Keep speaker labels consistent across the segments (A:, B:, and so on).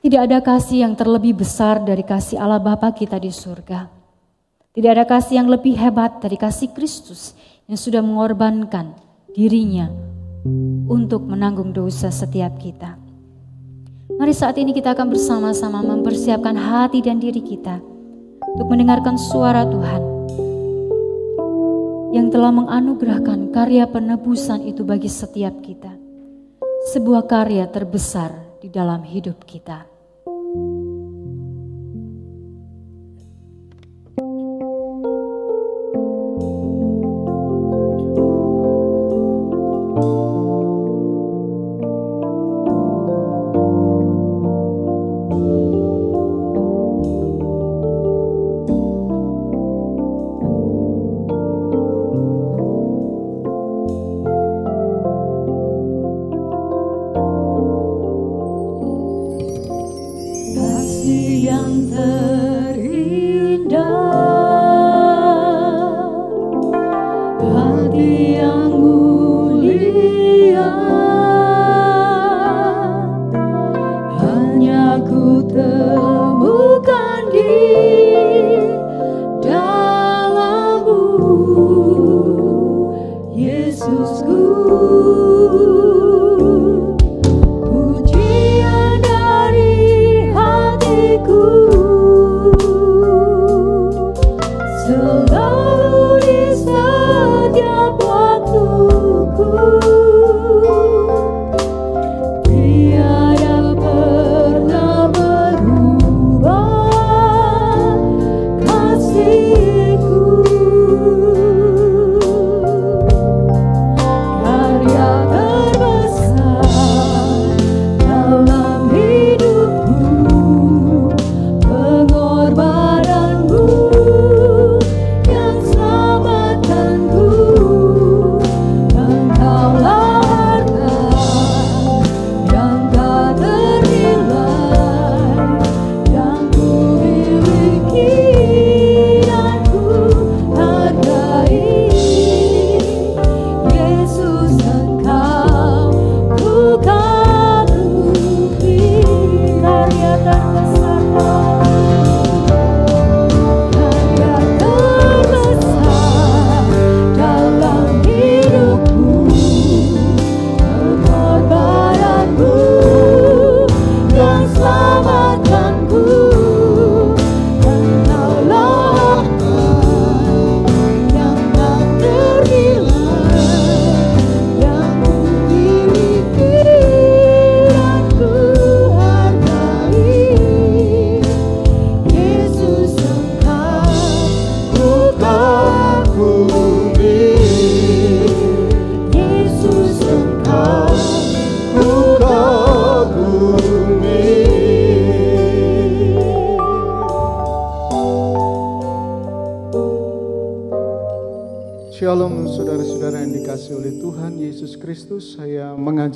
A: Tidak ada kasih yang terlebih besar dari kasih Allah Bapa kita di surga. Tidak ada kasih yang lebih hebat dari kasih Kristus yang sudah mengorbankan dirinya untuk menanggung dosa setiap kita. Mari saat ini kita akan bersama-sama mempersiapkan hati dan diri kita untuk mendengarkan suara Tuhan yang telah menganugerahkan karya penebusan itu bagi setiap kita. Sebuah karya terbesar di dalam hidup kita.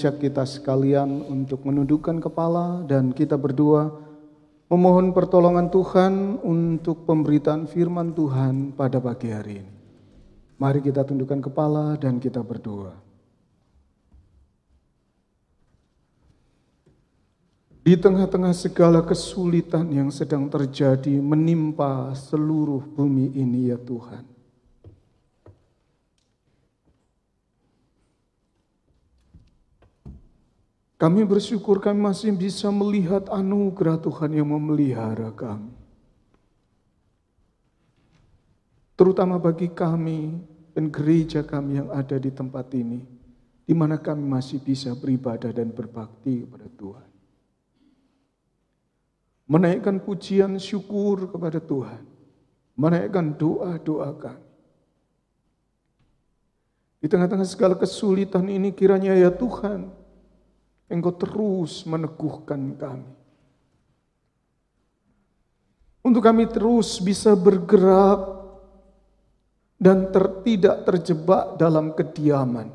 B: Mengajak kita sekalian untuk menundukkan kepala dan kita berdua memohon pertolongan Tuhan untuk pemberitaan firman Tuhan pada pagi hari ini. Mari kita tundukkan kepala dan kita berdoa. Di tengah-tengah segala kesulitan yang sedang terjadi menimpa seluruh bumi ini ya Tuhan. Kami bersyukur kami masih bisa melihat anugerah Tuhan yang memelihara kami. Terutama bagi kami dan gereja kami yang ada di tempat ini, di mana kami masih bisa beribadah dan berbakti kepada Tuhan. Menaikkan pujian syukur kepada Tuhan. Menaikkan doa-doa kami. Di tengah-tengah segala kesulitan ini kiranya ya Tuhan, Engkau terus meneguhkan kami. Untuk kami terus bisa bergerak dan ter, tidak terjebak dalam kediaman.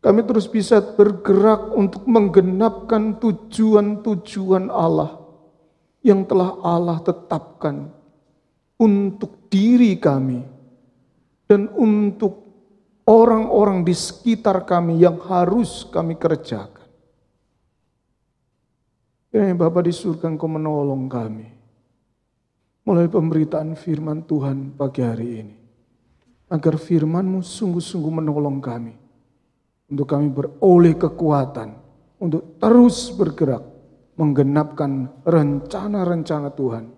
B: Kami terus bisa bergerak untuk menggenapkan tujuan-tujuan Allah yang telah Allah tetapkan untuk diri kami dan untuk orang-orang di sekitar kami yang harus kami kerjakan. Kiranya Bapak di surga Engkau menolong kami. Mulai pemberitaan firman Tuhan pagi hari ini. Agar firman-Mu sungguh-sungguh menolong kami. Untuk kami beroleh kekuatan. Untuk terus bergerak. Menggenapkan rencana-rencana Tuhan.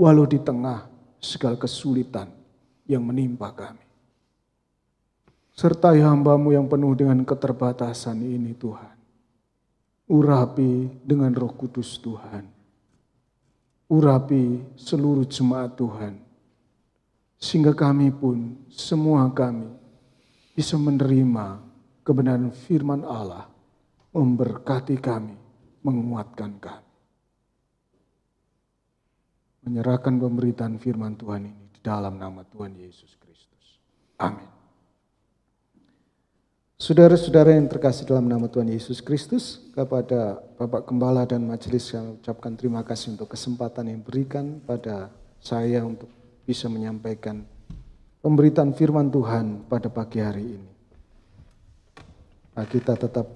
B: Walau di tengah segala kesulitan yang menimpa kami. Sertai hambamu yang penuh dengan keterbatasan ini Tuhan. Urapi dengan roh kudus Tuhan. Urapi seluruh jemaat Tuhan. Sehingga kami pun, semua kami, bisa menerima kebenaran firman Allah. Memberkati kami, menguatkan kami. Menyerahkan pemberitaan firman Tuhan ini di dalam nama Tuhan Yesus Kristus. Amin. Saudara-saudara yang terkasih dalam nama Tuhan Yesus Kristus, kepada Bapak Gembala dan Majelis saya ucapkan terima kasih untuk kesempatan yang berikan pada saya untuk bisa menyampaikan pemberitaan firman Tuhan pada pagi hari ini. Nah, kita tetap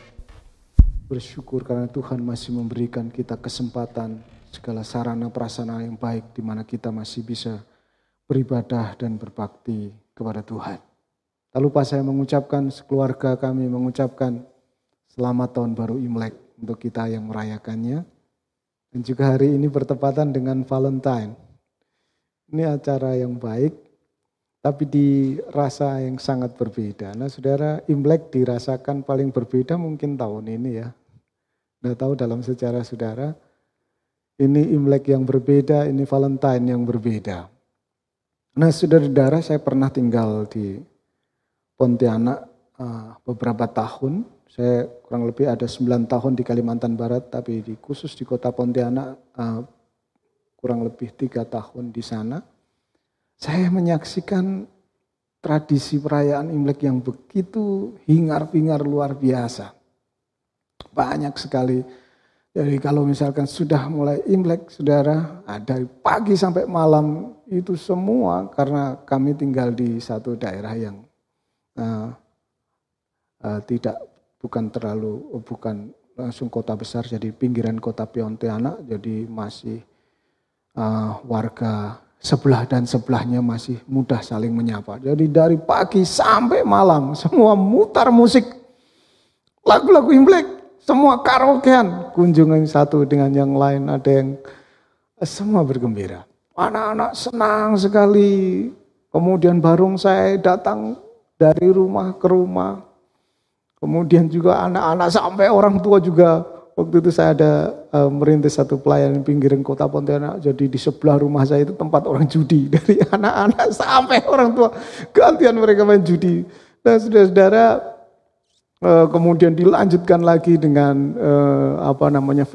B: bersyukur karena Tuhan masih memberikan kita kesempatan segala sarana prasarana yang baik di mana kita masih bisa beribadah dan berbakti kepada Tuhan. Tak lupa saya mengucapkan sekeluarga kami mengucapkan selamat tahun baru Imlek untuk kita yang merayakannya. Dan juga hari ini bertepatan dengan Valentine. Ini acara yang baik, tapi di rasa yang sangat berbeda. Nah saudara, Imlek dirasakan paling berbeda mungkin tahun ini ya. Tidak tahu dalam sejarah saudara, ini Imlek yang berbeda, ini Valentine yang berbeda. Nah saudara-saudara, saya pernah tinggal di Pontianak uh, beberapa tahun. Saya kurang lebih ada 9 tahun di Kalimantan Barat, tapi di, khusus di kota Pontianak uh, kurang lebih tiga tahun di sana. Saya menyaksikan tradisi perayaan Imlek yang begitu hingar-bingar luar biasa. Banyak sekali. Jadi kalau misalkan sudah mulai Imlek, saudara, dari pagi sampai malam itu semua karena kami tinggal di satu daerah yang uh, uh, tidak bukan terlalu bukan langsung kota besar jadi pinggiran kota Pontianak jadi masih uh, warga sebelah dan sebelahnya masih mudah saling menyapa. Jadi dari pagi sampai malam semua mutar musik lagu-lagu Imlek, semua karaokean, kunjungan satu dengan yang lain ada yang semua bergembira. Anak-anak senang sekali. Kemudian barung saya datang dari rumah ke rumah. Kemudian juga anak-anak sampai orang tua juga. Waktu itu saya ada uh, merintis satu pelayanan pinggiran kota Pontianak. Jadi di sebelah rumah saya itu tempat orang judi. Dari anak-anak sampai orang tua. Gantian mereka main judi. Dan saudara-saudara uh, kemudian dilanjutkan lagi dengan uh, apa namanya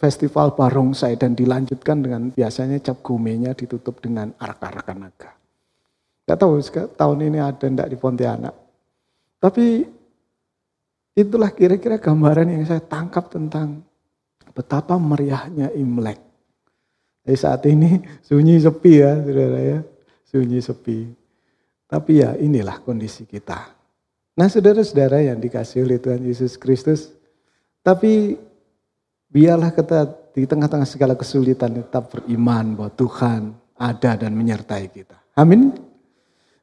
B: festival barongsai. Dan dilanjutkan dengan biasanya cap gomenya ditutup dengan arak-arakan naga. Gak tahu tahun ini ada enggak di Pontianak. Tapi itulah kira-kira gambaran yang saya tangkap tentang betapa meriahnya Imlek. Jadi saat ini sunyi sepi ya, saudara ya. Sunyi sepi. Tapi ya inilah kondisi kita. Nah saudara-saudara yang dikasih oleh Tuhan Yesus Kristus. Tapi biarlah kita di tengah-tengah segala kesulitan tetap beriman bahwa Tuhan ada dan menyertai kita. Amin.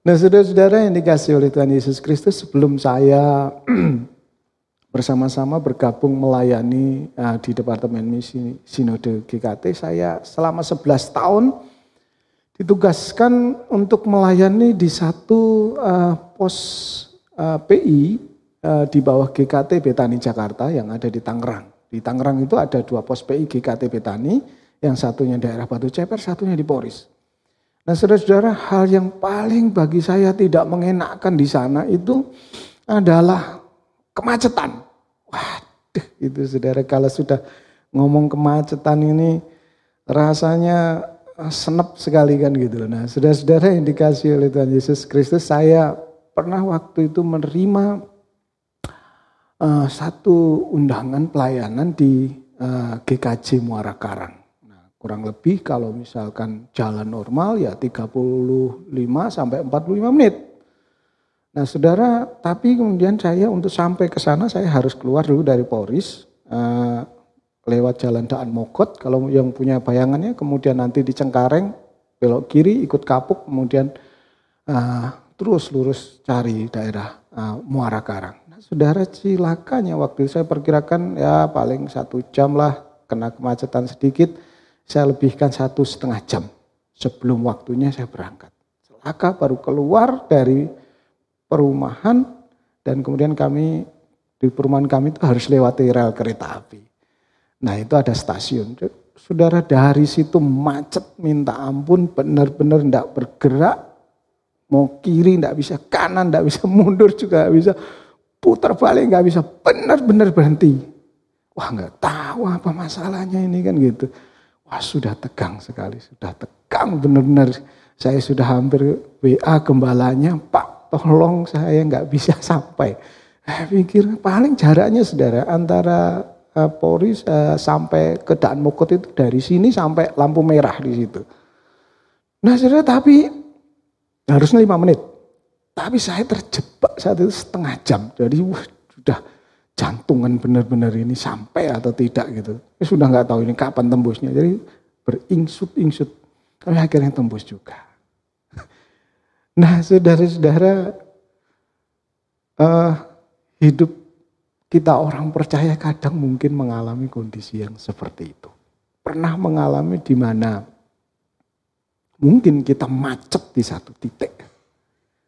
B: Nah saudara-saudara yang dikasih oleh Tuhan Yesus Kristus sebelum saya bersama-sama bergabung melayani uh, di Departemen Misi Sinode GKT, saya selama 11 tahun ditugaskan untuk melayani di satu uh, pos uh, PI uh, di bawah GKT Betani Jakarta yang ada di Tangerang. Di Tangerang itu ada dua pos PI GKT Betani, yang satunya daerah Batu Ceper, satunya di Poris. Nah saudara-saudara hal yang paling bagi saya tidak mengenakan di sana itu adalah kemacetan. Waduh itu saudara kalau sudah ngomong kemacetan ini rasanya senep sekali kan gitu. Nah saudara-saudara yang dikasih oleh Tuhan Yesus Kristus saya pernah waktu itu menerima uh, satu undangan pelayanan di uh, eh, GKJ Muara Karang. Kurang lebih kalau misalkan jalan normal ya 35 sampai 45 menit. Nah saudara, tapi kemudian saya untuk sampai ke sana saya harus keluar dulu dari Polris. Uh, lewat jalan Daan Mogot. Kalau yang punya bayangannya, kemudian nanti di Cengkareng, belok kiri, ikut kapuk, kemudian uh, terus lurus cari daerah uh, Muara Karang. Nah, saudara cilakanya waktu saya perkirakan ya paling satu jam lah, kena kemacetan sedikit, saya lebihkan satu setengah jam sebelum waktunya saya berangkat. Celaka baru keluar dari perumahan dan kemudian kami di perumahan kami itu harus lewati rel kereta api. Nah itu ada stasiun. Saudara dari situ macet minta ampun benar-benar tidak bergerak. Mau kiri tidak bisa, kanan tidak bisa, mundur juga tidak bisa. Putar balik nggak bisa, benar-benar berhenti. Wah nggak tahu apa masalahnya ini kan gitu. Wah sudah tegang sekali, sudah tegang benar-benar. Saya sudah hampir WA gembalanya, Pak tolong saya nggak bisa sampai. Saya pikir paling jaraknya saudara antara uh, Polri uh, sampai ke Daan Mokot itu dari sini sampai lampu merah di situ. Nah saudara tapi harusnya lima menit. Tapi saya terjebak saat itu setengah jam. Jadi wah, sudah jantungan benar-benar ini sampai atau tidak gitu. Ya, sudah nggak tahu ini kapan tembusnya. Jadi beringsut-ingsut. Tapi akhirnya tembus juga. Nah saudara-saudara uh, hidup kita orang percaya kadang mungkin mengalami kondisi yang seperti itu. Pernah mengalami di mana mungkin kita macet di satu titik.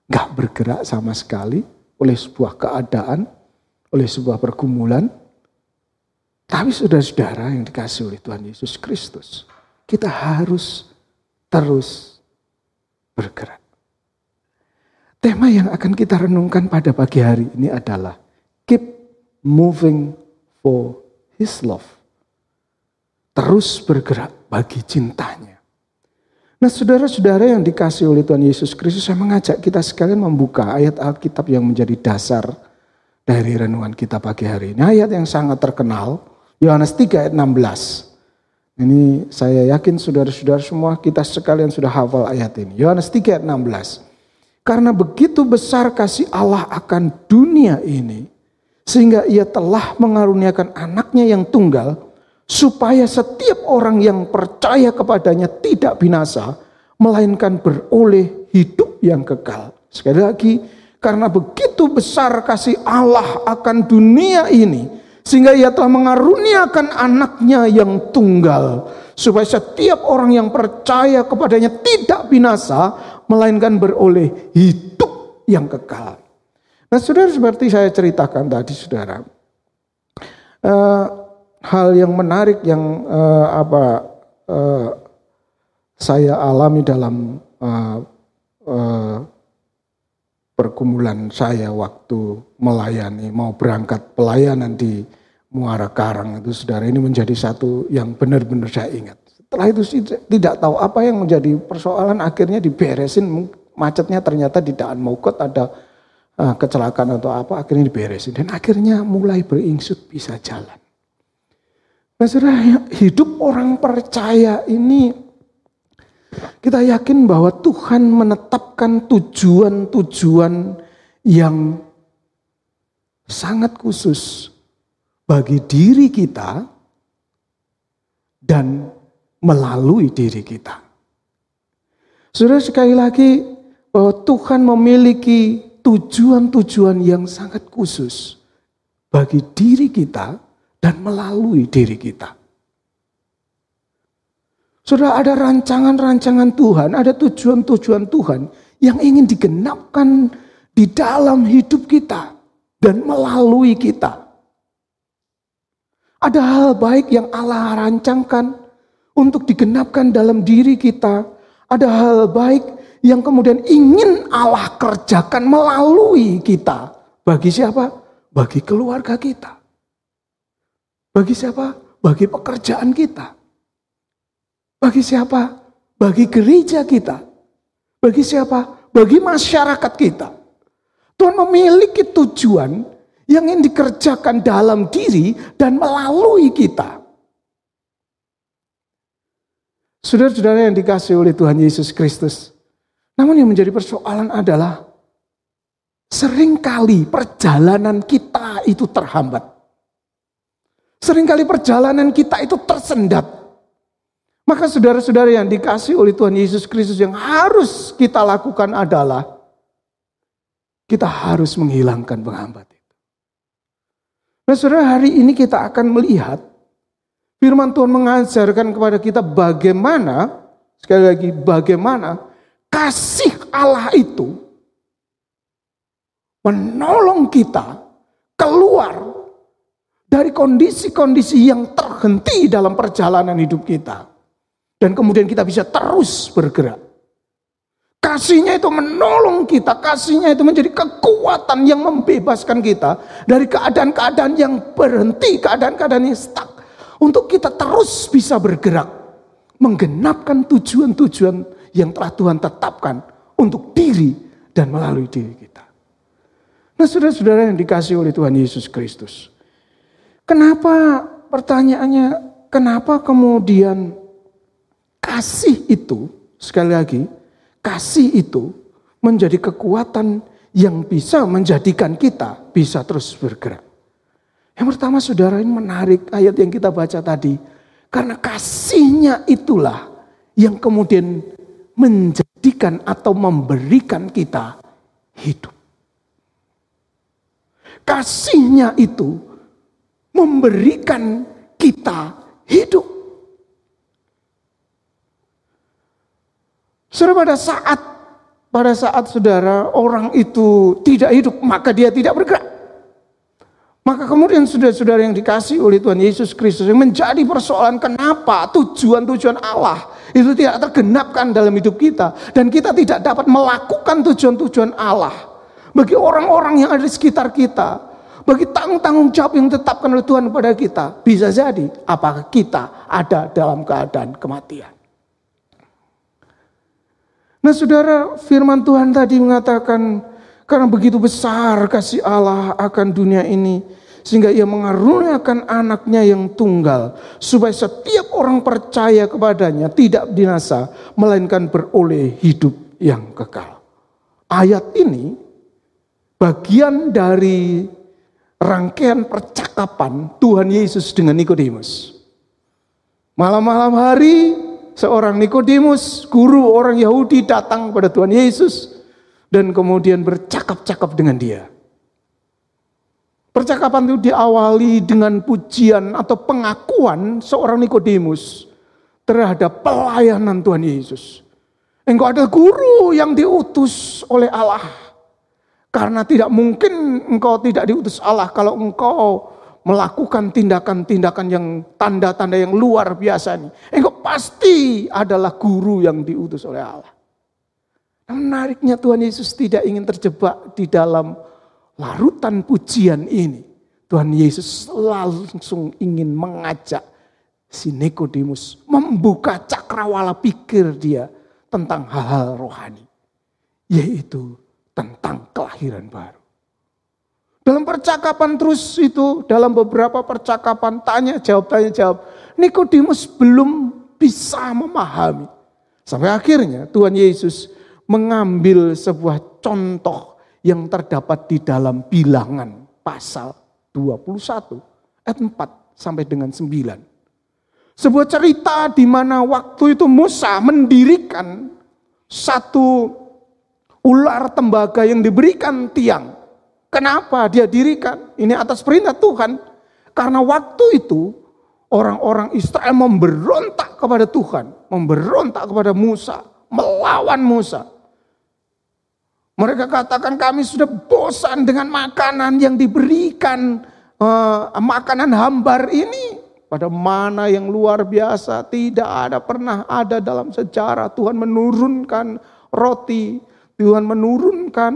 B: Gak bergerak sama sekali oleh sebuah keadaan, oleh sebuah pergumulan. Tapi saudara-saudara yang dikasih oleh Tuhan Yesus Kristus, kita harus terus bergerak. Tema yang akan kita renungkan pada pagi hari ini adalah keep moving for his love. Terus bergerak bagi cintanya. Nah saudara-saudara yang dikasih oleh Tuhan Yesus Kristus, saya mengajak kita sekalian membuka ayat Alkitab yang menjadi dasar dari renungan kita pagi hari ini. Ayat yang sangat terkenal, Yohanes 3 ayat 16. Ini saya yakin saudara-saudara semua kita sekalian sudah hafal ayat ini. Yohanes 3 ayat 16. Karena begitu besar kasih Allah akan dunia ini, sehingga ia telah mengaruniakan anaknya yang tunggal supaya setiap orang yang percaya kepadanya tidak binasa melainkan beroleh hidup yang kekal. Sekali lagi, karena begitu besar kasih Allah akan dunia ini sehingga ia telah mengaruniakan anaknya yang tunggal supaya setiap orang yang percaya kepadanya tidak binasa melainkan beroleh hidup yang kekal. Nah, saudara seperti saya ceritakan tadi, saudara, uh, hal yang menarik yang uh, apa uh, saya alami dalam uh, uh, pergumulan saya waktu melayani, mau berangkat pelayanan di Muara Karang itu, saudara, ini menjadi satu yang benar-benar saya ingat. Setelah itu tidak tahu apa yang menjadi persoalan, akhirnya diberesin macetnya ternyata di Daan Mogot ada uh, kecelakaan atau apa akhirnya diberesin dan akhirnya mulai beringsut bisa jalan. Nah, hidup orang percaya ini kita yakin bahwa Tuhan menetapkan tujuan-tujuan yang sangat khusus bagi diri kita dan melalui diri kita. Sudah sekali lagi bahwa Tuhan memiliki tujuan-tujuan yang sangat khusus bagi diri kita dan melalui diri kita. Sudah ada rancangan-rancangan Tuhan, ada tujuan-tujuan Tuhan yang ingin digenapkan di dalam hidup kita dan melalui kita. Ada hal baik yang Allah rancangkan untuk digenapkan dalam diri kita. Ada hal baik yang kemudian ingin Allah kerjakan melalui kita. Bagi siapa? Bagi keluarga kita. Bagi siapa? Bagi pekerjaan kita. Bagi siapa? Bagi gereja kita. Bagi siapa? Bagi masyarakat kita. Tuhan memiliki tujuan yang ingin dikerjakan dalam diri dan melalui kita. Saudara-saudara yang dikasih oleh Tuhan Yesus Kristus, namun yang menjadi persoalan adalah sering kali perjalanan kita itu terhambat. Seringkali perjalanan kita itu tersendat. Maka saudara-saudara yang dikasih oleh Tuhan Yesus Kristus yang harus kita lakukan adalah kita harus menghilangkan penghambat itu. Nah saudara hari ini kita akan melihat firman Tuhan mengajarkan kepada kita bagaimana, sekali lagi bagaimana kasih Allah itu menolong kita keluar dari kondisi-kondisi yang terhenti dalam perjalanan hidup kita. Dan kemudian kita bisa terus bergerak. Kasihnya itu menolong kita, kasihnya itu menjadi kekuatan yang membebaskan kita dari keadaan-keadaan yang berhenti, keadaan-keadaan yang stuck. Untuk kita terus bisa bergerak, menggenapkan tujuan-tujuan yang telah Tuhan tetapkan untuk diri dan melalui diri kita. Nah saudara-saudara yang dikasih oleh Tuhan Yesus Kristus. Kenapa pertanyaannya, kenapa kemudian kasih itu, sekali lagi, kasih itu menjadi kekuatan yang bisa menjadikan kita bisa terus bergerak. Yang pertama saudara ini menarik ayat yang kita baca tadi. Karena kasihnya itulah yang kemudian menjadikan atau memberikan kita hidup. Kasihnya itu memberikan kita hidup. Saudara pada saat pada saat saudara orang itu tidak hidup maka dia tidak bergerak. Maka kemudian saudara-saudara yang dikasih oleh Tuhan Yesus Kristus yang menjadi persoalan kenapa tujuan-tujuan Allah itu tidak tergenapkan dalam hidup kita dan kita tidak dapat melakukan tujuan-tujuan Allah bagi orang-orang yang ada di sekitar kita, bagi tanggung-tanggung jawab yang ditetapkan oleh Tuhan kepada kita, bisa jadi apakah kita ada dalam keadaan kematian. Nah saudara firman Tuhan tadi mengatakan karena begitu besar kasih Allah akan dunia ini sehingga ia mengaruniakan anaknya yang tunggal supaya setiap orang percaya kepadanya tidak binasa melainkan beroleh hidup yang kekal. Ayat ini bagian dari rangkaian percakapan Tuhan Yesus dengan Nikodemus. Malam-malam hari seorang Nikodemus, guru orang Yahudi datang kepada Tuhan Yesus dan kemudian bercakap-cakap dengan dia. Percakapan itu diawali dengan pujian atau pengakuan seorang Nikodemus terhadap pelayanan Tuhan Yesus. Engkau adalah guru yang diutus oleh Allah. Karena tidak mungkin engkau tidak diutus Allah kalau engkau melakukan tindakan-tindakan yang tanda-tanda yang luar biasa ini. Engkau pasti adalah guru yang diutus oleh Allah. Menariknya Tuhan Yesus tidak ingin terjebak di dalam larutan pujian ini. Tuhan Yesus langsung ingin mengajak si Nikodemus membuka cakrawala pikir dia tentang hal-hal rohani. Yaitu tentang kelahiran baru. Dalam percakapan terus itu, dalam beberapa percakapan tanya jawab tanya jawab, Nikodemus belum bisa memahami. Sampai akhirnya Tuhan Yesus mengambil sebuah contoh yang terdapat di dalam bilangan pasal 21 ayat 4 sampai dengan 9. Sebuah cerita di mana waktu itu Musa mendirikan satu ular tembaga yang diberikan tiang Kenapa dia dirikan? Ini atas perintah Tuhan. Karena waktu itu orang-orang Israel memberontak kepada Tuhan, memberontak kepada Musa, melawan Musa. Mereka katakan kami sudah bosan dengan makanan yang diberikan uh, makanan hambar ini. Pada mana yang luar biasa tidak ada pernah ada dalam sejarah Tuhan menurunkan roti, Tuhan menurunkan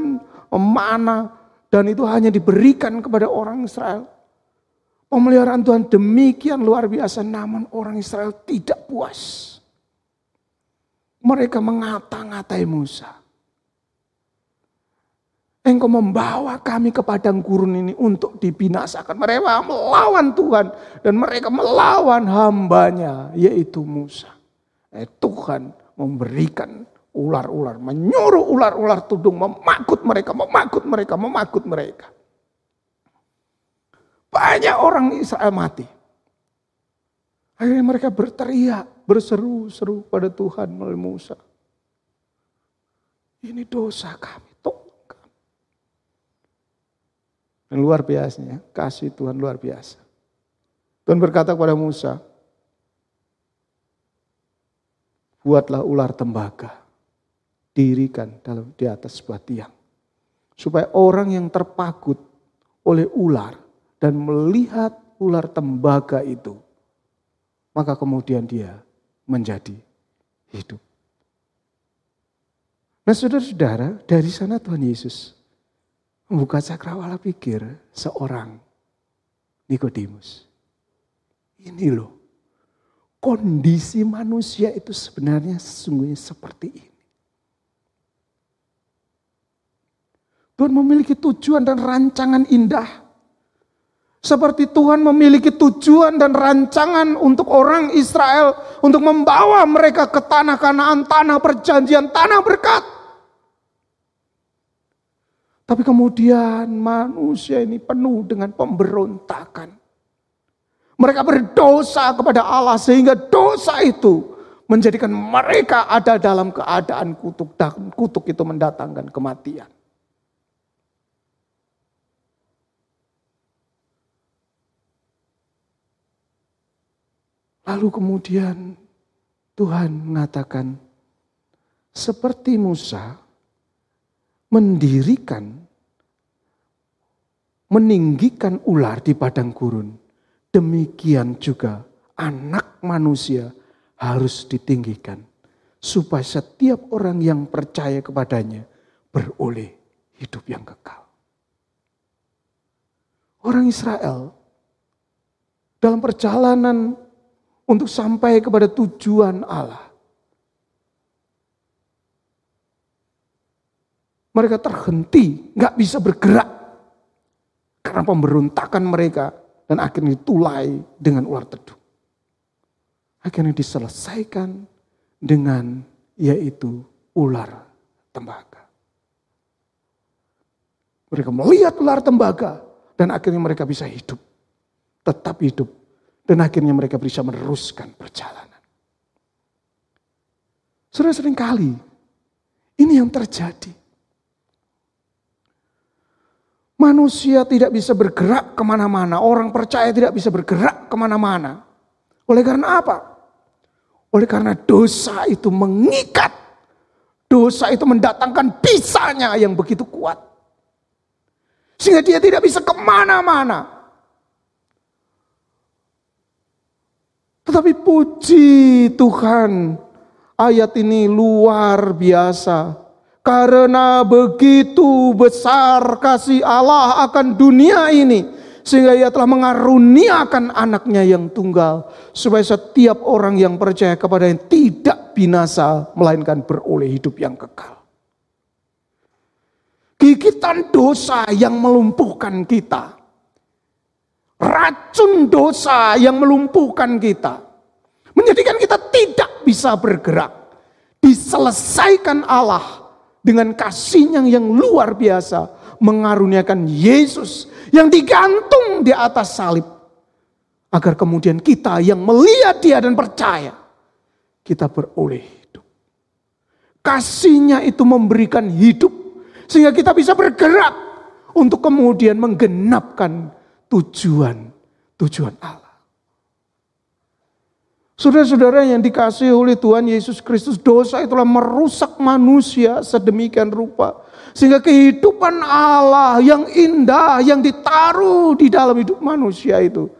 B: mana dan itu hanya diberikan kepada orang Israel. Pemeliharaan Tuhan demikian luar biasa, namun orang Israel tidak puas. Mereka mengata-ngatai Musa. Engkau membawa kami ke padang gurun ini untuk dibinasakan. Mereka melawan Tuhan dan mereka melawan hambanya yaitu Musa. Eh, Tuhan memberikan ular-ular, menyuruh ular-ular tudung memakut mereka, memakut mereka, memakut mereka. Banyak orang Israel mati. Akhirnya mereka berteriak, berseru-seru pada Tuhan melalui Musa. Ini dosa kami, tolong kami. Dan luar biasanya, kasih Tuhan luar biasa. Tuhan berkata kepada Musa, buatlah ular tembaga, dirikan dalam di atas sebuah tiang. Supaya orang yang terpagut oleh ular dan melihat ular tembaga itu maka kemudian dia menjadi hidup. Nah saudara-saudara, dari sana Tuhan Yesus membuka cakrawala pikir seorang Nikodemus. Ini loh, kondisi manusia itu sebenarnya sesungguhnya seperti ini. Tuhan memiliki tujuan dan rancangan indah seperti Tuhan memiliki tujuan dan rancangan untuk orang Israel untuk membawa mereka ke tanah kanaan, tanah perjanjian, tanah berkat. Tapi kemudian manusia ini penuh dengan pemberontakan. Mereka berdosa kepada Allah sehingga dosa itu menjadikan mereka ada dalam keadaan kutuk dan kutuk itu mendatangkan kematian. Lalu kemudian Tuhan mengatakan, seperti Musa mendirikan, meninggikan ular di padang gurun, demikian juga anak manusia harus ditinggikan, supaya setiap orang yang percaya kepadanya beroleh hidup yang kekal. Orang Israel dalam perjalanan untuk sampai kepada tujuan Allah. Mereka terhenti, nggak bisa bergerak karena pemberontakan mereka dan akhirnya ditulai dengan ular teduh. Akhirnya diselesaikan dengan yaitu ular tembaga. Mereka melihat ular tembaga dan akhirnya mereka bisa hidup. Tetap hidup dan akhirnya mereka bisa meneruskan perjalanan. Sudah sering kali ini yang terjadi. Manusia tidak bisa bergerak ke mana-mana. Orang percaya tidak bisa bergerak ke mana-mana. Oleh karena apa? Oleh karena dosa itu mengikat. Dosa itu mendatangkan pisahnya yang begitu kuat. Sehingga dia tidak bisa ke mana-mana. Tetapi puji Tuhan, ayat ini luar biasa. Karena begitu besar kasih Allah akan dunia ini. Sehingga ia telah mengaruniakan anaknya yang tunggal. Supaya setiap orang yang percaya kepada yang tidak binasa. Melainkan beroleh hidup yang kekal. Gigitan dosa yang melumpuhkan kita racun dosa yang melumpuhkan kita. Menjadikan kita tidak bisa bergerak. Diselesaikan Allah dengan kasihnya yang luar biasa. Mengaruniakan Yesus yang digantung di atas salib. Agar kemudian kita yang melihat dia dan percaya. Kita beroleh hidup. Kasihnya itu memberikan hidup. Sehingga kita bisa bergerak untuk kemudian menggenapkan tujuan tujuan Allah. Saudara-saudara yang dikasih oleh Tuhan Yesus Kristus, dosa itulah merusak manusia sedemikian rupa. Sehingga kehidupan Allah yang indah, yang ditaruh di dalam hidup manusia itu,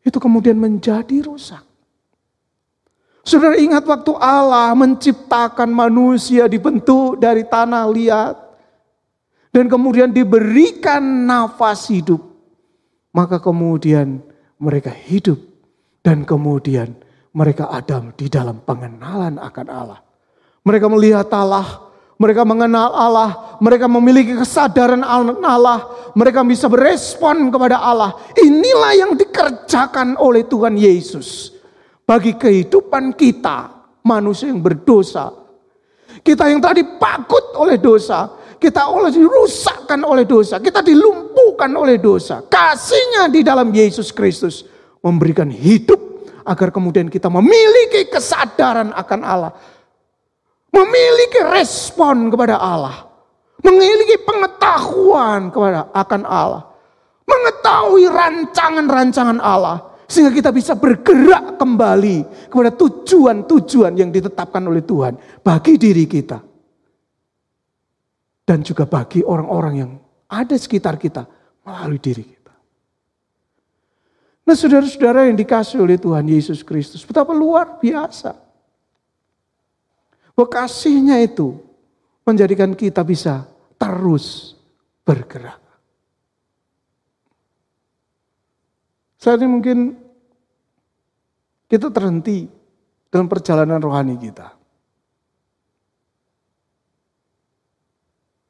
B: itu kemudian menjadi rusak. Saudara ingat waktu Allah menciptakan manusia dibentuk dari tanah liat. Dan kemudian diberikan nafas hidup maka kemudian mereka hidup dan kemudian mereka ada di dalam pengenalan akan Allah. Mereka melihat Allah, mereka mengenal Allah, mereka memiliki kesadaran Allah, mereka bisa berespon kepada Allah. Inilah yang dikerjakan oleh Tuhan Yesus bagi kehidupan kita, manusia yang berdosa. Kita yang tadi pakut oleh dosa, kita oleh dirusakkan oleh dosa. Kita dilumpuhkan oleh dosa. Kasihnya di dalam Yesus Kristus memberikan hidup agar kemudian kita memiliki kesadaran akan Allah. Memiliki respon kepada Allah. Memiliki pengetahuan kepada akan Allah. Mengetahui rancangan-rancangan Allah. Sehingga kita bisa bergerak kembali kepada tujuan-tujuan yang ditetapkan oleh Tuhan bagi diri kita. Dan juga bagi orang-orang yang ada sekitar kita melalui diri kita. Nah saudara-saudara yang dikasih oleh Tuhan Yesus Kristus, betapa luar biasa. Bahwa kasihnya itu menjadikan kita bisa terus bergerak. Saat ini mungkin kita terhenti dalam perjalanan rohani kita.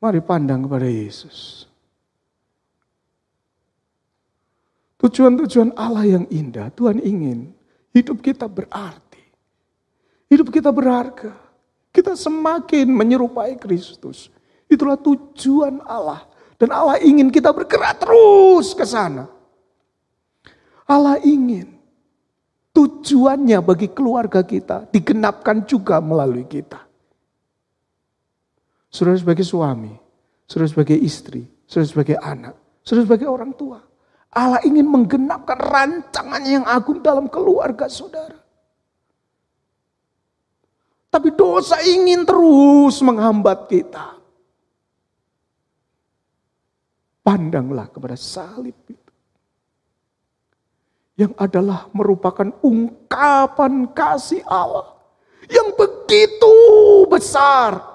B: Mari pandang kepada Yesus. Tujuan-tujuan Allah yang indah, Tuhan ingin hidup kita berarti. Hidup kita berharga. Kita semakin menyerupai Kristus. Itulah tujuan Allah. Dan Allah ingin kita bergerak terus ke sana. Allah ingin tujuannya bagi keluarga kita digenapkan juga melalui kita. Saudara sebagai suami, saudara sebagai istri, saudara sebagai anak, saudara sebagai orang tua. Allah ingin menggenapkan rancangannya yang agung dalam keluarga saudara. Tapi dosa ingin terus menghambat kita. Pandanglah kepada salib itu. Yang adalah merupakan ungkapan kasih Allah. Yang begitu besar.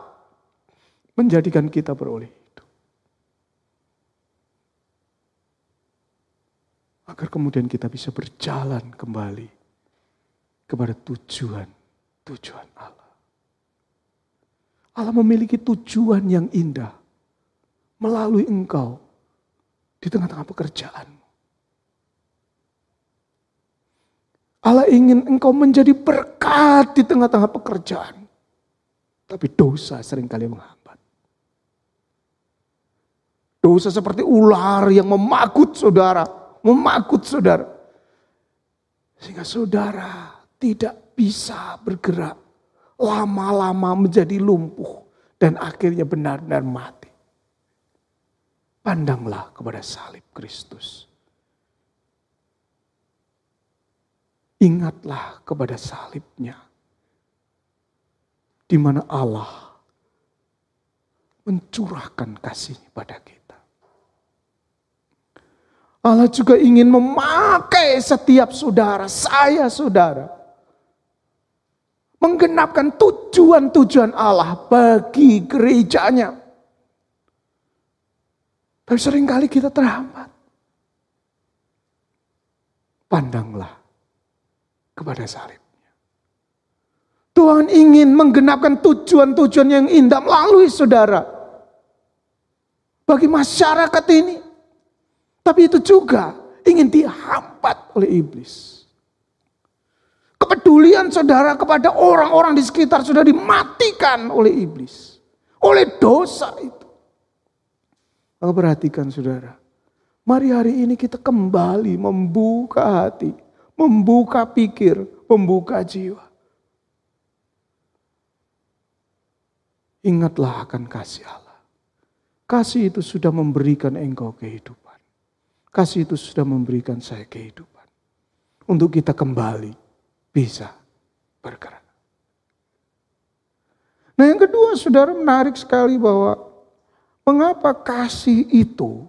B: Menjadikan kita beroleh agar kemudian kita bisa berjalan kembali kepada tujuan tujuan Allah. Allah memiliki tujuan yang indah melalui engkau di tengah-tengah pekerjaan. Allah ingin engkau menjadi berkat di tengah-tengah pekerjaan. Tapi dosa sering kali menghambat. Dosa seperti ular yang memakut saudara memakut saudara. Sehingga saudara tidak bisa bergerak. Lama-lama menjadi lumpuh. Dan akhirnya benar-benar mati. Pandanglah kepada salib Kristus. Ingatlah kepada salibnya. Di mana Allah mencurahkan kasihnya pada kita. Allah juga ingin memakai setiap saudara, saya saudara. Menggenapkan tujuan-tujuan Allah bagi gerejanya. Tapi sering kali kita terhambat. Pandanglah kepada salibnya. Tuhan ingin menggenapkan tujuan-tujuan yang indah melalui saudara. Bagi masyarakat ini. Tapi itu juga ingin dihambat oleh iblis. Kepedulian saudara kepada orang-orang di sekitar sudah dimatikan oleh iblis. Oleh dosa itu. Maka perhatikan saudara. Mari hari ini kita kembali membuka hati. Membuka pikir. Membuka jiwa. Ingatlah akan kasih Allah. Kasih itu sudah memberikan engkau kehidupan. Kasih itu sudah memberikan saya kehidupan. Untuk kita kembali bisa bergerak. Nah yang kedua saudara menarik sekali bahwa mengapa kasih itu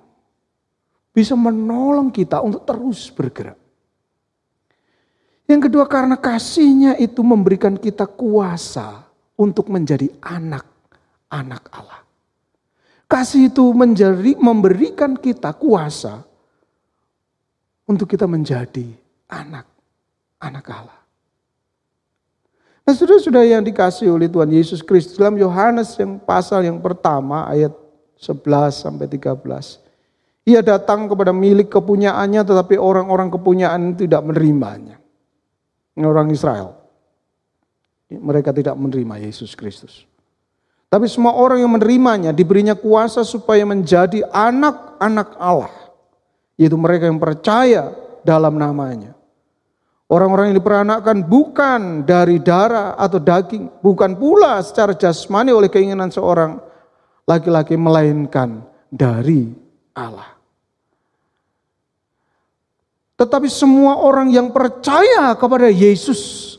B: bisa menolong kita untuk terus bergerak. Yang kedua karena kasihnya itu memberikan kita kuasa untuk menjadi anak-anak Allah. Kasih itu menjadi, memberikan kita kuasa untuk kita menjadi anak anak Allah. Nah, sudah-sudah yang dikasih oleh Tuhan Yesus Kristus dalam Yohanes yang pasal yang pertama ayat 11 sampai 13. Ia datang kepada milik kepunyaannya tetapi orang-orang kepunyaan tidak menerimanya. Orang Israel. Mereka tidak menerima Yesus Kristus. Tapi semua orang yang menerimanya diberinya kuasa supaya menjadi anak-anak Allah yaitu mereka yang percaya dalam namanya. Orang-orang yang diperanakkan bukan dari darah atau daging, bukan pula secara jasmani oleh keinginan seorang laki-laki melainkan dari Allah. Tetapi semua orang yang percaya kepada Yesus,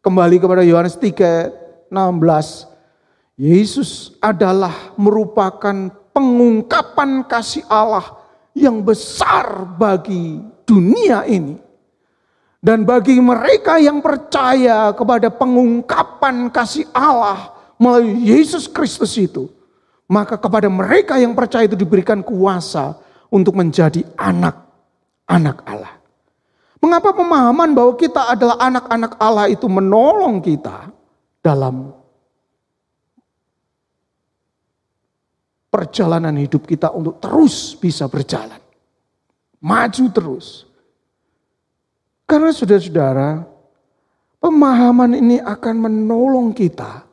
B: kembali kepada Yohanes 3, 16, Yesus adalah merupakan pengungkapan kasih Allah yang besar bagi dunia ini dan bagi mereka yang percaya kepada pengungkapan kasih Allah melalui Yesus Kristus itu, maka kepada mereka yang percaya itu diberikan kuasa untuk menjadi anak-anak Allah. Mengapa pemahaman bahwa kita adalah anak-anak Allah itu menolong kita dalam perjalanan hidup kita untuk terus bisa berjalan. Maju terus. Karena saudara-saudara, pemahaman ini akan menolong kita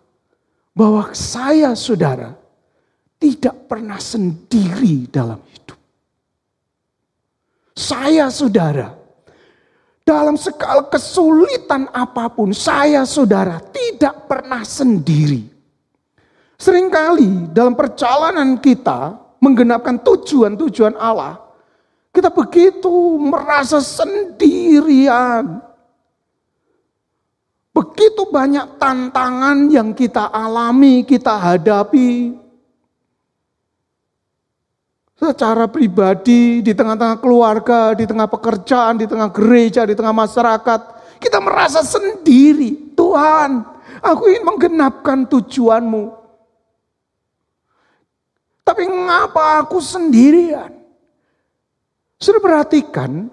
B: bahwa saya saudara tidak pernah sendiri dalam hidup. Saya saudara, dalam segala kesulitan apa pun, saya saudara tidak pernah sendiri. Seringkali dalam perjalanan kita menggenapkan tujuan-tujuan Allah, kita begitu merasa sendirian. Begitu banyak tantangan yang kita alami, kita hadapi. Secara pribadi, di tengah-tengah keluarga, di tengah pekerjaan, di tengah gereja, di tengah masyarakat. Kita merasa sendiri. Tuhan, aku ingin menggenapkan tujuanmu. Tapi ngapa aku sendirian? Sudah perhatikan,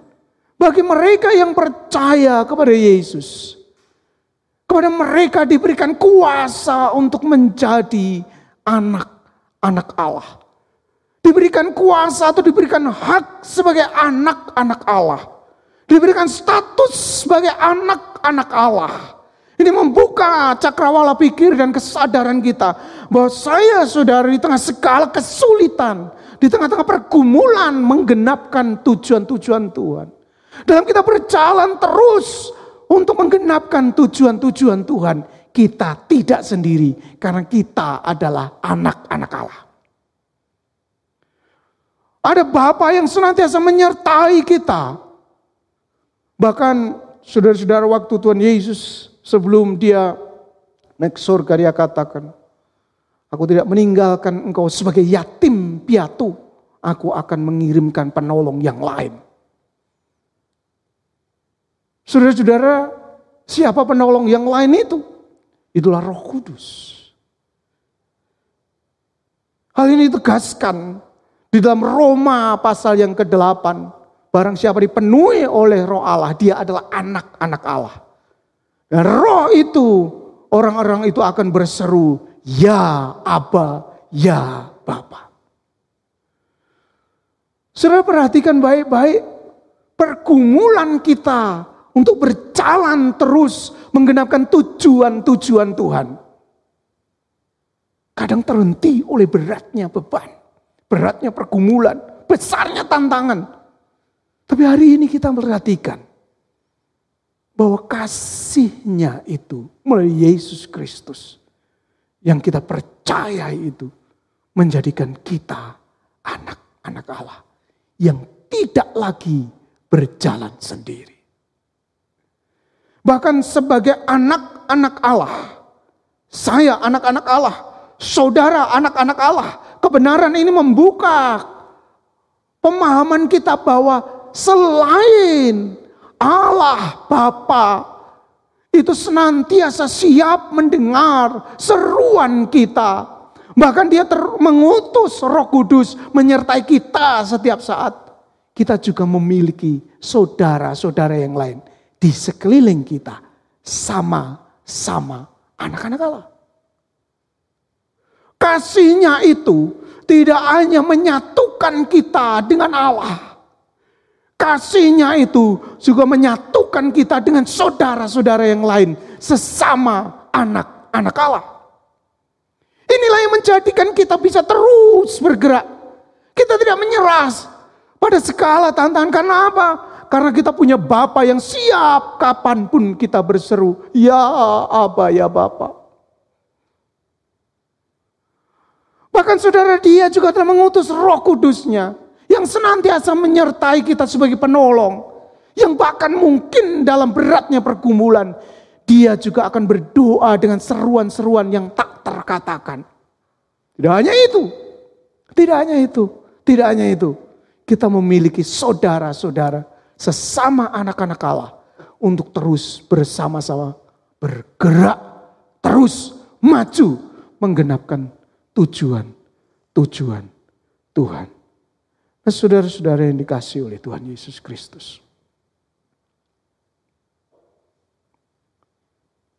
B: bagi mereka yang percaya kepada Yesus, kepada mereka diberikan kuasa untuk menjadi anak-anak Allah. Diberikan kuasa atau diberikan hak sebagai anak-anak Allah. Diberikan status sebagai anak-anak Allah. Ini membuka cakrawala pikir dan kesadaran kita bahwa saya saudara di tengah segala kesulitan, di tengah-tengah pergumulan menggenapkan tujuan-tujuan Tuhan. Dalam kita berjalan terus untuk menggenapkan tujuan-tujuan Tuhan, kita tidak sendiri karena kita adalah anak-anak Allah. Ada Bapa yang senantiasa menyertai kita. Bahkan saudara-saudara waktu Tuhan Yesus sebelum dia naik surga dia katakan, Aku tidak meninggalkan engkau sebagai yatim piatu. Aku akan mengirimkan penolong yang lain. Saudara-saudara, siapa penolong yang lain itu? Itulah roh kudus. Hal ini ditegaskan di dalam Roma pasal yang ke-8. Barang siapa dipenuhi oleh roh Allah, dia adalah anak-anak Allah. Dan roh itu, orang-orang itu akan berseru, Ya Aba, Ya Bapa. Saudara perhatikan baik-baik pergumulan kita untuk berjalan terus menggenapkan tujuan-tujuan Tuhan. Kadang terhenti oleh beratnya beban, beratnya pergumulan, besarnya tantangan. Tapi hari ini kita perhatikan bahwa kasihnya itu melalui Yesus Kristus yang kita percaya itu menjadikan kita anak-anak Allah yang tidak lagi berjalan sendiri. Bahkan sebagai anak-anak Allah, saya anak-anak Allah, saudara anak-anak Allah, kebenaran ini membuka pemahaman kita bahwa selain Allah Bapa itu senantiasa siap mendengar seruan kita. Bahkan dia mengutus roh kudus menyertai kita setiap saat. Kita juga memiliki saudara-saudara yang lain di sekeliling kita. Sama-sama anak-anak Allah. Kasihnya itu tidak hanya menyatukan kita dengan Allah Kasihnya itu juga menyatukan kita dengan saudara-saudara yang lain. Sesama anak-anak Allah. Inilah yang menjadikan kita bisa terus bergerak. Kita tidak menyerah pada segala tantangan. Karena apa? Karena kita punya Bapa yang siap kapan pun kita berseru, Ya Aba, ya Bapa. Bahkan saudara dia juga telah mengutus roh kudusnya. Yang senantiasa menyertai kita sebagai penolong. Yang bahkan mungkin dalam beratnya pergumulan. Dia juga akan berdoa dengan seruan-seruan yang tak terkatakan. Tidak hanya itu. Tidak hanya itu. Tidak hanya itu. Kita memiliki saudara-saudara sesama anak-anak Allah untuk terus bersama-sama bergerak, terus maju menggenapkan tujuan-tujuan Tuhan. Nah, saudara-saudara yang dikasih oleh Tuhan Yesus Kristus.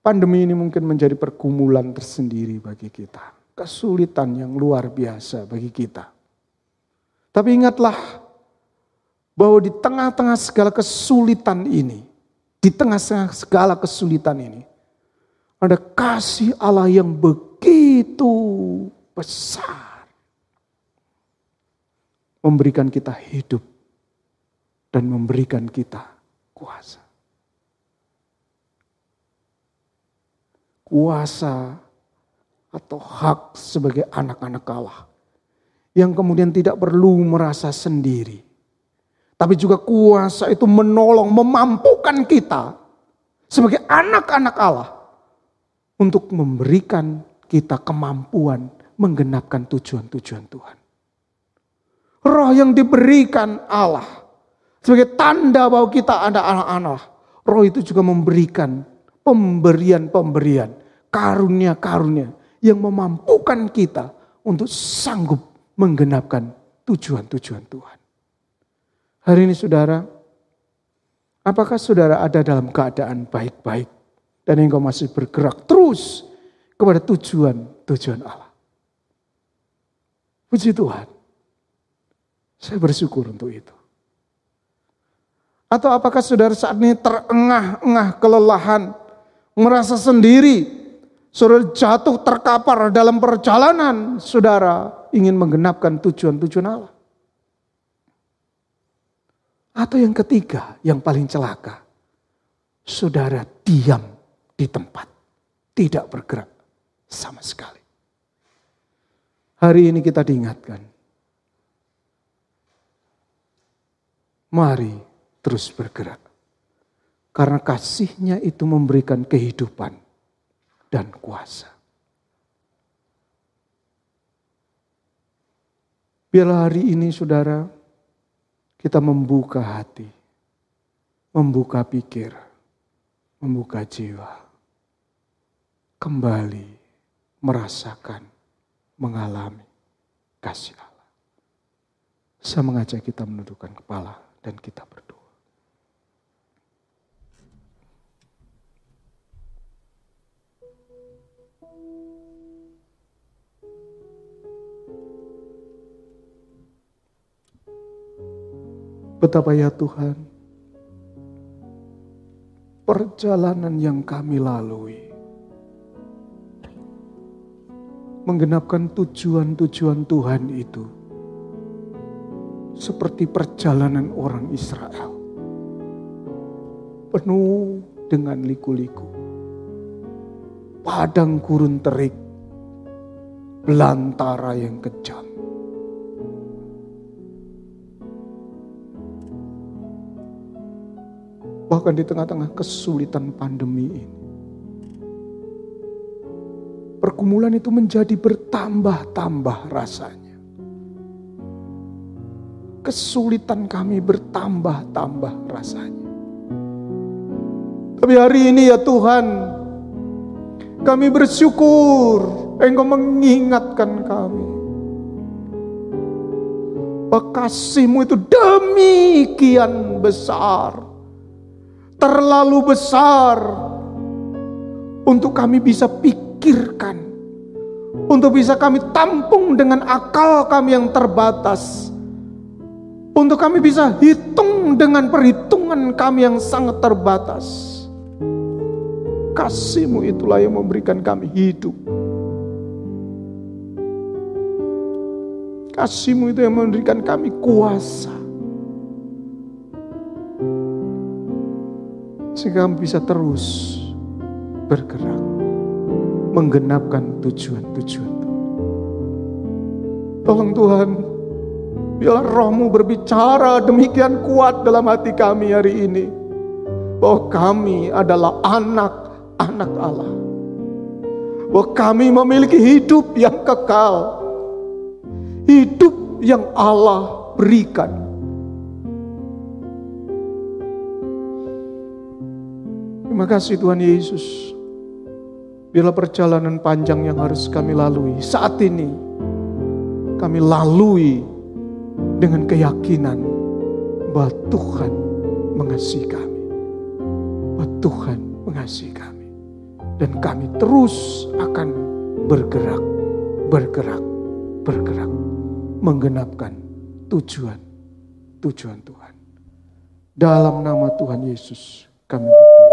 B: Pandemi ini mungkin menjadi pergumulan tersendiri bagi kita. Kesulitan yang luar biasa bagi kita. Tapi ingatlah bahwa di tengah-tengah segala kesulitan ini, di tengah-tengah segala kesulitan ini, ada kasih Allah yang begitu besar. Memberikan kita hidup dan memberikan kita kuasa. Kuasa atau hak sebagai anak-anak Allah. Yang kemudian tidak perlu merasa sendiri. Tapi juga kuasa itu menolong, memampukan kita sebagai anak-anak Allah untuk memberikan kita kemampuan menggenapkan tujuan-tujuan Tuhan. Roh yang diberikan Allah sebagai tanda bahwa kita ada anak-anak. Roh itu juga memberikan pemberian-pemberian, karunia-karunia yang memampukan kita untuk sanggup menggenapkan tujuan-tujuan Tuhan. Hari ini saudara, apakah saudara ada dalam keadaan baik-baik dan engkau masih bergerak terus kepada tujuan-tujuan Allah? Puji Tuhan. Saya bersyukur untuk itu. Atau apakah saudara saat ini terengah-engah kelelahan, merasa sendiri, saudara jatuh terkapar dalam perjalanan, saudara ingin menggenapkan tujuan-tujuan Allah. Atau yang ketiga, yang paling celaka, saudara diam di tempat, tidak bergerak sama sekali. Hari ini kita diingatkan. Mari terus bergerak. Karena kasihnya itu memberikan kehidupan dan kuasa. Biarlah hari ini saudara kita membuka hati, membuka pikir, membuka jiwa. Kembali merasakan mengalami kasih Allah. Saya mengajak kita menundukkan kepala dan kita berdoa. Betapa ya Tuhan, perjalanan yang kami lalui menggenapkan tujuan-tujuan Tuhan itu seperti perjalanan orang Israel. Penuh dengan liku-liku. Padang gurun terik. Belantara yang kejam. Bahkan di tengah-tengah kesulitan pandemi ini pergumulan itu menjadi bertambah-tambah rasanya. Kesulitan kami bertambah-tambah rasanya. Tapi hari ini ya Tuhan, kami bersyukur Engkau mengingatkan kami. Bekasihmu itu demikian besar. Terlalu besar. Untuk kami bisa pikir pikirkan. Untuk bisa kami tampung dengan akal kami yang terbatas. Untuk kami bisa hitung dengan perhitungan kami yang sangat terbatas. Kasihmu itulah yang memberikan kami hidup. Kasihmu itu yang memberikan kami kuasa. Sehingga kami bisa terus bergerak. Menggenapkan tujuan-tujuan Tolong Tuhan, biarlah rohmu berbicara demikian kuat dalam hati kami hari ini. Bahwa kami adalah anak-anak Allah. Bahwa kami memiliki hidup yang kekal. Hidup yang Allah berikan. Terima kasih Tuhan Yesus. Biarlah perjalanan panjang yang harus kami lalui saat ini kami lalui dengan keyakinan bahwa Tuhan mengasihi kami. Bahwa Tuhan mengasihi kami. Dan kami terus akan bergerak, bergerak, bergerak. Menggenapkan tujuan, tujuan Tuhan. Dalam nama Tuhan Yesus kami berdoa.